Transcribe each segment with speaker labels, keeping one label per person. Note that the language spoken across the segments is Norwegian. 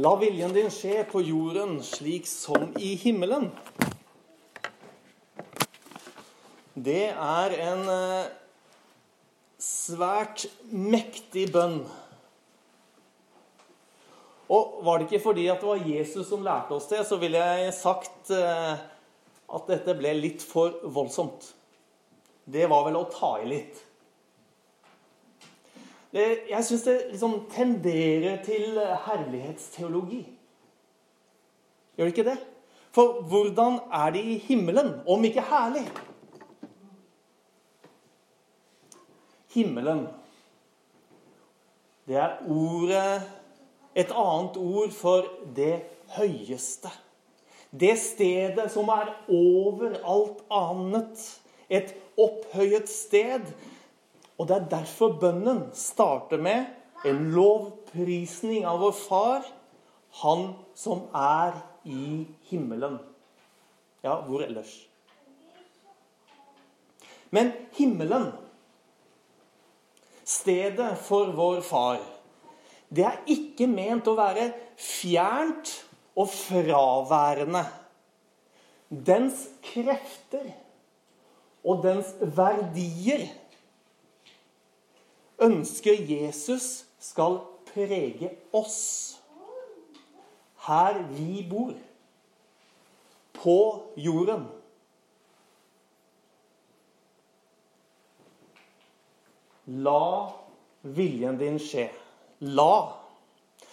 Speaker 1: La viljen din skje på jorden slik som i himmelen. Det er en eh, svært mektig bønn. Og var det ikke fordi at det var Jesus som lærte oss det, så ville jeg sagt eh, at dette ble litt for voldsomt. Det var vel å ta i litt. Det, jeg syns det liksom tenderer til herlighetsteologi. Gjør det ikke det? For hvordan er det i himmelen, om ikke herlig? Himmelen, det er ordet Et annet ord for det høyeste. Det stedet som er over alt annet. Et opphøyet sted og det er derfor bønnen starter med en lovprisning av vår Far, Han som er i himmelen. Ja, hvor ellers? Men himmelen, stedet for vår Far, det er ikke ment å være fjernt og fraværende. Dens krefter og dens verdier ønsker Jesus skal prege oss her vi bor, på jorden. La viljen din skje. La.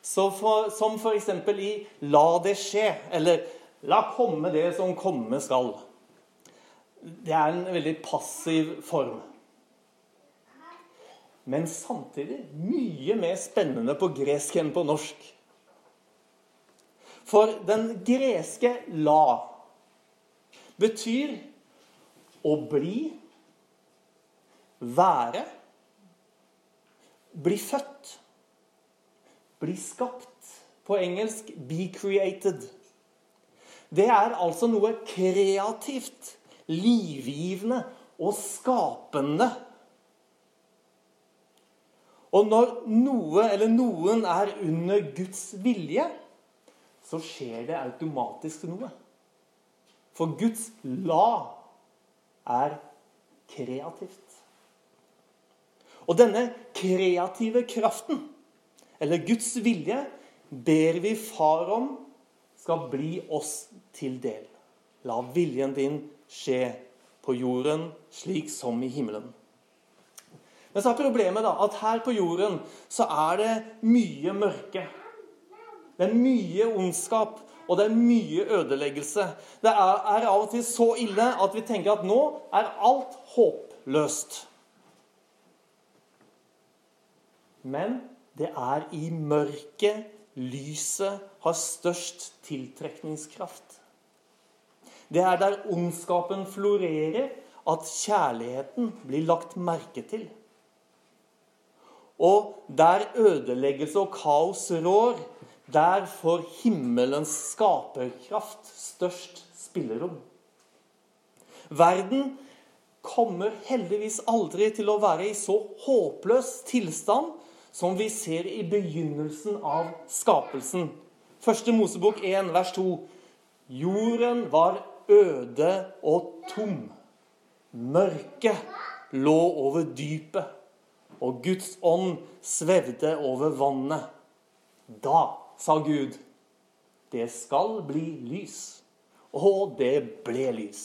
Speaker 1: For, som f.eks. i 'la det skje', eller 'la komme det som komme skal'. Det er en veldig passiv form men samtidig mye mer spennende på gresk enn på norsk. For den greske 'la' betyr å bli, være, bli født, bli skapt. På engelsk 'be created'. Det er altså noe kreativt, livgivende og skapende og når noe eller noen er under Guds vilje, så skjer det automatisk noe. For Guds la er kreativt. Og denne kreative kraften, eller Guds vilje, ber vi Far om skal bli oss til del. La viljen din skje på jorden slik som i himmelen. Men så er problemet da, at her på jorden så er det mye mørke. Det er mye ondskap, og det er mye ødeleggelse. Det er, er av og til så ille at vi tenker at nå er alt håpløst. Men det er i mørket lyset har størst tiltrekningskraft. Det er der ondskapen florerer, at kjærligheten blir lagt merke til. Og der ødeleggelse og kaos rår, der får himmelens skaperkraft størst spillerom. Verden kommer heldigvis aldri til å være i så håpløs tilstand som vi ser i begynnelsen av skapelsen. Første Mosebok 1, vers 2. Jorden var øde og tom. Mørket lå over dypet og Guds ånd svevde over vannet. Da sa Gud, det skal bli lys. Og det ble lys.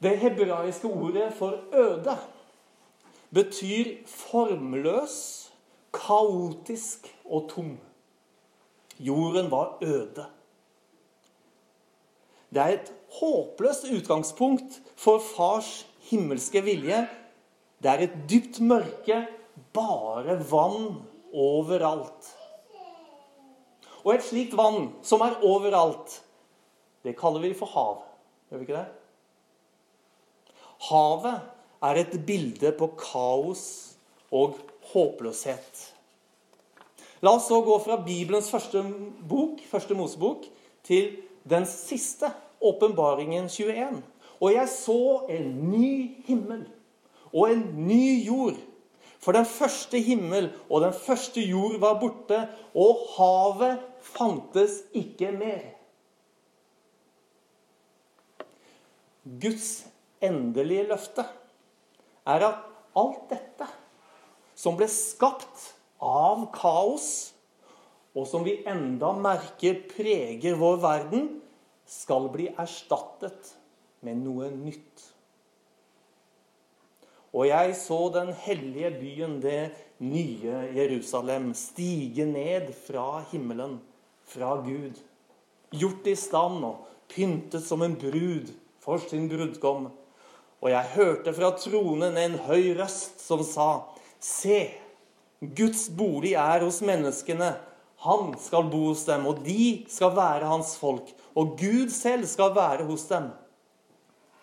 Speaker 1: Det hebraiske ordet for øde betyr formløs, kaotisk og tom. Jorden var øde. Det er et håpløst utgangspunkt for fars himmelske vilje det er et dypt mørke, bare vann overalt. Og et slikt vann som er overalt, det kaller vi for hav. Gjør vi ikke det? Havet er et bilde på kaos og håpløshet. La oss så gå fra Bibelens første bok, første Mosebok, til den siste, åpenbaringen 21. Og jeg så en ny himmel og en ny jord. For den første himmel og den første jord var borte, og havet fantes ikke mer. Guds endelige løfte er at alt dette som ble skapt av kaos, og som vi enda merker preger vår verden, skal bli erstattet med noe nytt. Og jeg så den hellige byen, det nye Jerusalem, stige ned fra himmelen, fra Gud. Gjort i stand og pyntet som en brud for sin brudgom. Og jeg hørte fra tronen en høy røst som sa, Se, Guds bolig er hos menneskene. Han skal bo hos dem, og de skal være hans folk. Og Gud selv skal være hos dem.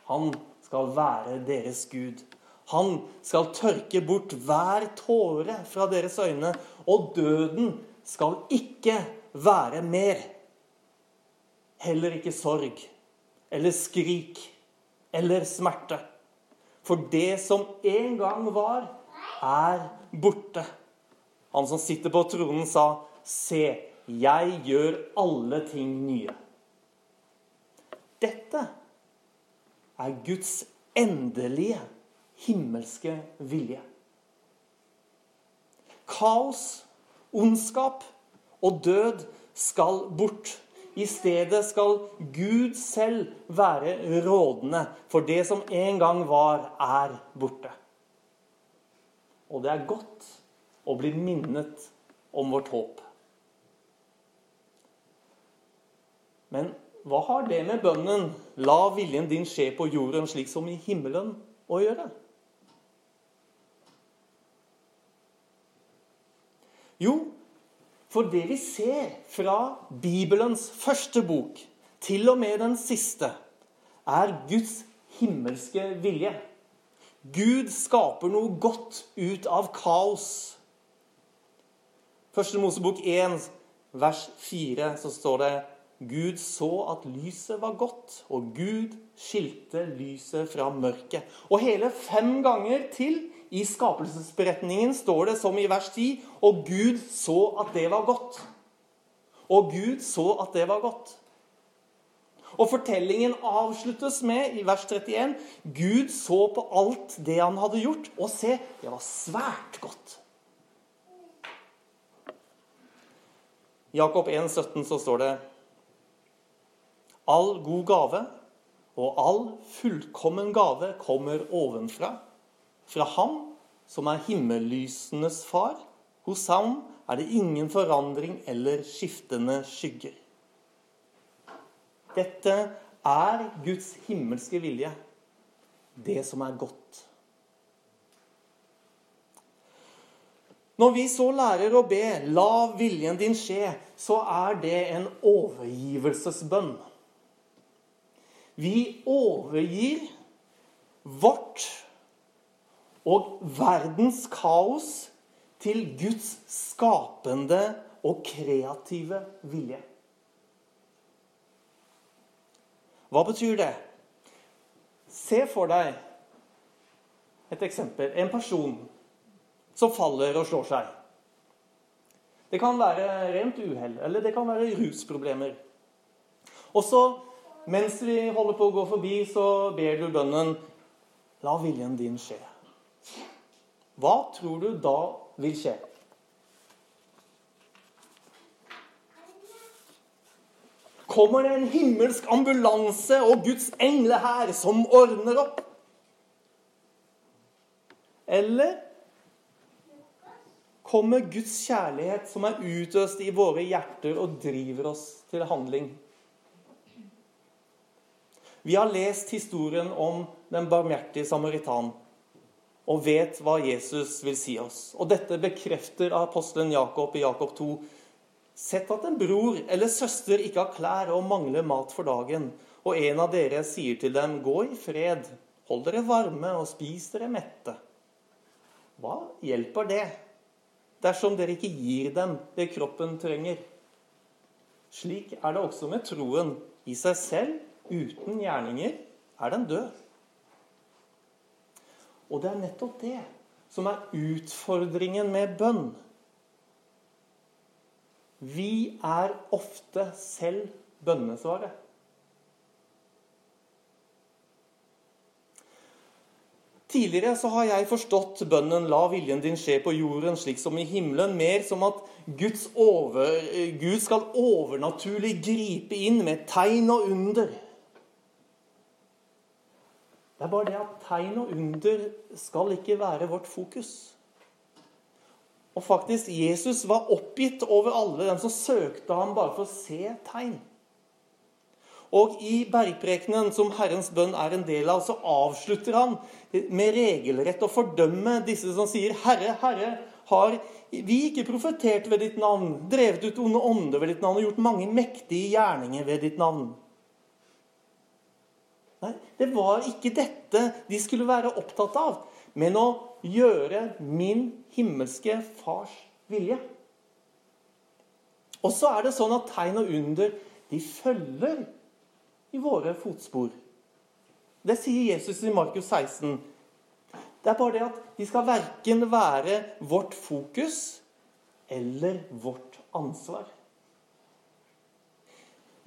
Speaker 1: Han skal være deres Gud. Han skal tørke bort hver tåre fra deres øyne, og døden skal ikke være mer. Heller ikke sorg eller skrik eller smerte. For det som en gang var, er borte. Han som sitter på tronen, sa, 'Se, jeg gjør alle ting nye'. Dette er Guds endelige himmelske vilje. Kaos, ondskap og død skal bort. I stedet skal Gud selv være rådende, for det som en gang var, er borte. Og det er godt å bli minnet om vårt håp. Men hva har det med bønnen 'La viljen din skje på jorden slik som i himmelen' å gjøre? Jo, for det vi ser fra Bibelens første bok til og med den siste, er Guds himmelske vilje. Gud skaper noe godt ut av kaos. Første Mosebok 1, vers 4, så står det Gud så at lyset var godt, og Gud skilte lyset fra mørket. Og hele fem ganger til i skapelsesberetningen står det som i vers 10 Og Gud så at det var godt. Og Gud så at det var godt. Og fortellingen avsluttes med, i vers 31, Gud så på alt det han hadde gjort, og se, det var svært godt. Jakob 1, 17 så står det All god gave og all fullkommen gave kommer ovenfra fra ham som er himmellysenes far. Hos ham er det ingen forandring eller skiftende skygger. Dette er Guds himmelske vilje, det som er godt. Når vi så lærer å be 'La viljen din skje', så er det en overgivelsesbønn. Vi overgir vårt og verdens kaos til Guds skapende og kreative vilje. Hva betyr det? Se for deg et eksempel. En person som faller og slår seg. Det kan være rent uhell, eller det kan være rusproblemer. Og så, mens vi holder på å gå forbi, så ber du bønnen La viljen din skje. Hva tror du da vil skje? Kommer det en himmelsk ambulanse og Guds engle her som ordner opp? Eller kommer Guds kjærlighet som er utøst i våre hjerter og driver oss til handling? Vi har lest historien om den barmhjertige samaritan og vet hva Jesus vil si oss. Og dette bekrefter apostelen Jakob i Jakob 2. Sett at en bror eller søster ikke har klær og mangler mat for dagen, og en av dere sier til dem, gå i fred, hold dere varme og spis dere mette. Hva hjelper det dersom dere ikke gir dem det kroppen trenger? Slik er det også med troen. I seg selv, uten gjerninger, er den død. Og det er nettopp det som er utfordringen med bønn. Vi er ofte selv bønnesvaret. Tidligere så har jeg forstått bønnen 'La viljen din skje på jorden slik som i himmelen' mer som at over, Gud skal overnaturlig gripe inn med tegn og under. Det er bare det at tegn og under skal ikke være vårt fokus. Og faktisk, Jesus var oppgitt over alle dem som søkte ham bare for å se tegn. Og i bergprekenen, som Herrens bønn er en del av, så avslutter han med regelrett å fordømme disse som sier, 'Herre, Herre, har vi ikke profetert ved ditt navn, drevet ut onde ånder ved ditt navn og gjort mange mektige gjerninger ved ditt navn?' Nei, det var ikke dette de skulle være opptatt av, men å gjøre min himmelske fars vilje. Og så er det sånn at tegn og under de følger i våre fotspor. Det sier Jesus i Markus 16. Det er bare det at de skal verken være vårt fokus eller vårt ansvar.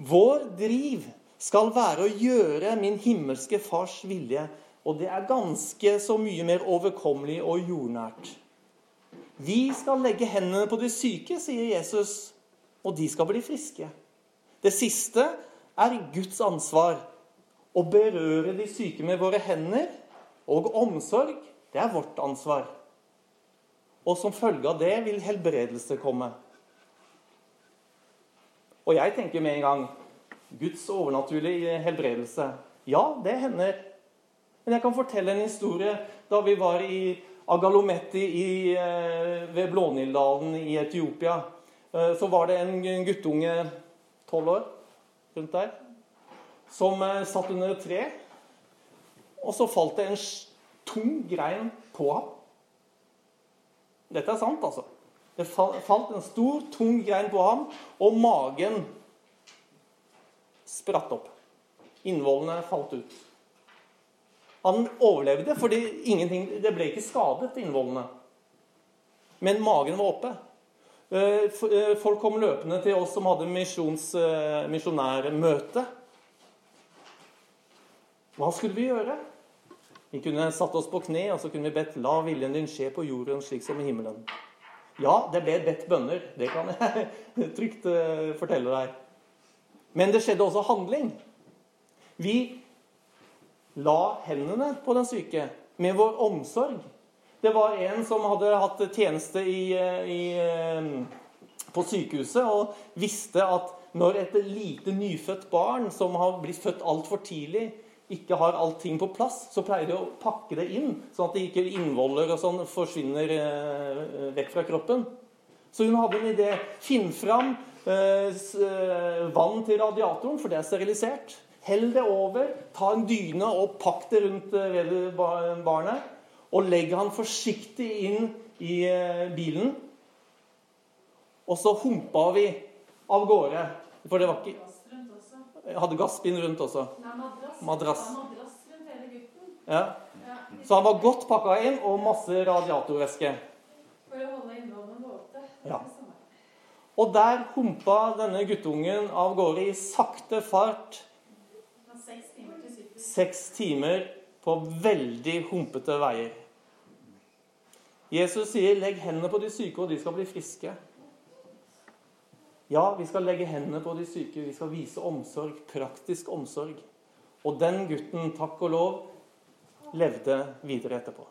Speaker 1: Vår driv skal være å gjøre min himmelske fars vilje, og det er ganske så mye mer overkommelig og jordnært. Vi skal legge hendene på de syke, sier Jesus, og de skal bli friske. Det siste er Guds ansvar. Å berøre de syke med våre hender og omsorg, det er vårt ansvar. Og som følge av det vil helbredelse komme. Og jeg tenker med en gang Guds overnaturlige helbredelse. Ja, det hender. Men jeg kan fortelle en historie da vi var i Agalometti i, eh, ved Blånildalen i Etiopia. Eh, så var det en guttunge, tolv år, rundt der, som eh, satt under et tre. Og så falt det en tung grein på ham. Dette er sant, altså. Det falt en stor, tung grein på ham, og magen spratt opp. Innvollene falt ut. Han overlevde fordi det ble ikke skadet, innvollene. Men magen var oppe. Eh, eh, folk kom løpende til oss som hadde eh, misjonærmøte. Hva skulle vi gjøre? Vi kunne satt oss på kne og så kunne vi bedt 'La viljen din skje på jorden slik som i himmelen'. Ja, det ble bedt bønner. Det kan jeg trygt fortelle deg. Men det skjedde også handling. Vi la hendene på den syke med vår omsorg det var en som hadde hatt tjeneste i, i, eh, på sykehuset og visste at når et lite nyfødt barn som har blitt født altfor tidlig, ikke har allting på plass, så pleier de å pakke det inn, sånn at det ikke innvoller og sånn forsvinner eh, vekk fra kroppen. Så hun hadde en idé. Finn fram eh, eh vann til radiatoren, for det er sterilisert. Hell det over, ta en dyne og pakk det rundt barnet og legg han forsiktig inn i eh, bilen. Og så humpa vi av gårde. For det var ikke hadde gasspinn rundt også. Madrass. Ja. Så han var godt pakka inn, og masse radiatorvæske.
Speaker 2: For å holde innvollene våte.
Speaker 1: Ja. Og der humpa denne guttungen av gårde i sakte fart. Seks timer på veldig humpete veier. Jesus sier 'legg hendene på de syke, og de skal bli friske'. Ja, vi skal legge hendene på de syke, vi skal vise omsorg, praktisk omsorg. Og den gutten, takk og lov, levde videre etterpå.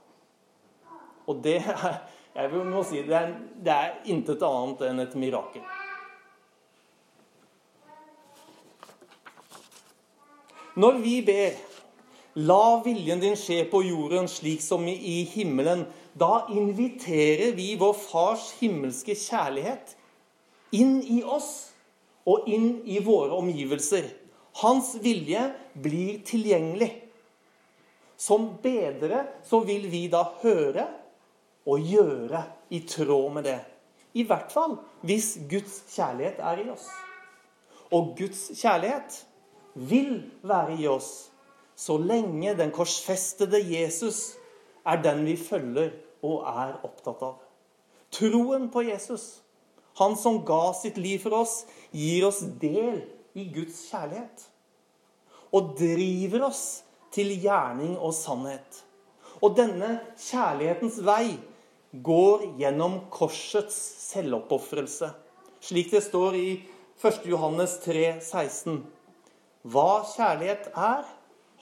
Speaker 1: Og det er jeg må si, det er, det er intet annet enn et mirakel. Når vi ber La viljen din skje på jorden slik som i himmelen. Da inviterer vi vår Fars himmelske kjærlighet inn i oss og inn i våre omgivelser. Hans vilje blir tilgjengelig. Som bedre så vil vi da høre og gjøre i tråd med det. I hvert fall hvis Guds kjærlighet er i oss. Og Guds kjærlighet vil være i oss så lenge den korsfestede Jesus er den vi følger og er opptatt av. Troen på Jesus, han som ga sitt liv for oss, gir oss del i Guds kjærlighet. Og driver oss til gjerning og sannhet. Og denne kjærlighetens vei går gjennom korsets selvoppofrelse. Slik det står i 1. Johannes 3, 16. Hva kjærlighet er,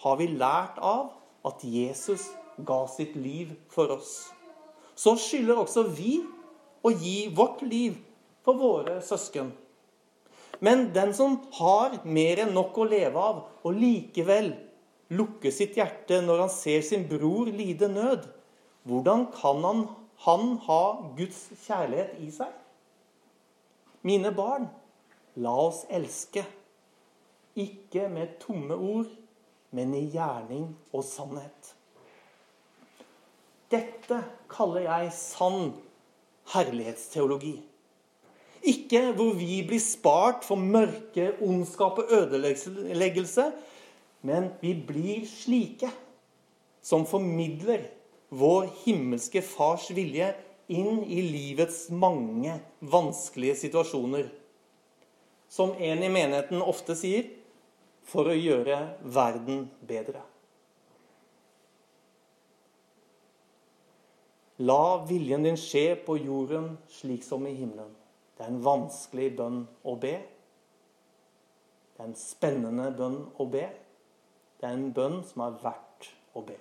Speaker 1: har vi lært av at Jesus ga sitt liv for oss. Så skylder også vi å gi vårt liv for våre søsken. Men den som har mer enn nok å leve av, og likevel lukker sitt hjerte når han ser sin bror lide nød, hvordan kan han, han ha Guds kjærlighet i seg? Mine barn, la oss elske, ikke med tomme ord, men i gjerning og sannhet. Dette kaller jeg sann herlighetsteologi. Ikke hvor vi blir spart for mørke, ondskap og ødeleggelse, men vi blir slike som formidler vår himmelske Fars vilje inn i livets mange vanskelige situasjoner. Som en i menigheten ofte sier for å gjøre verden bedre. La viljen din skje på jorden slik som i himmelen. Det er en vanskelig bønn å be. Det er en spennende bønn å be. Det er en bønn som er verdt å be.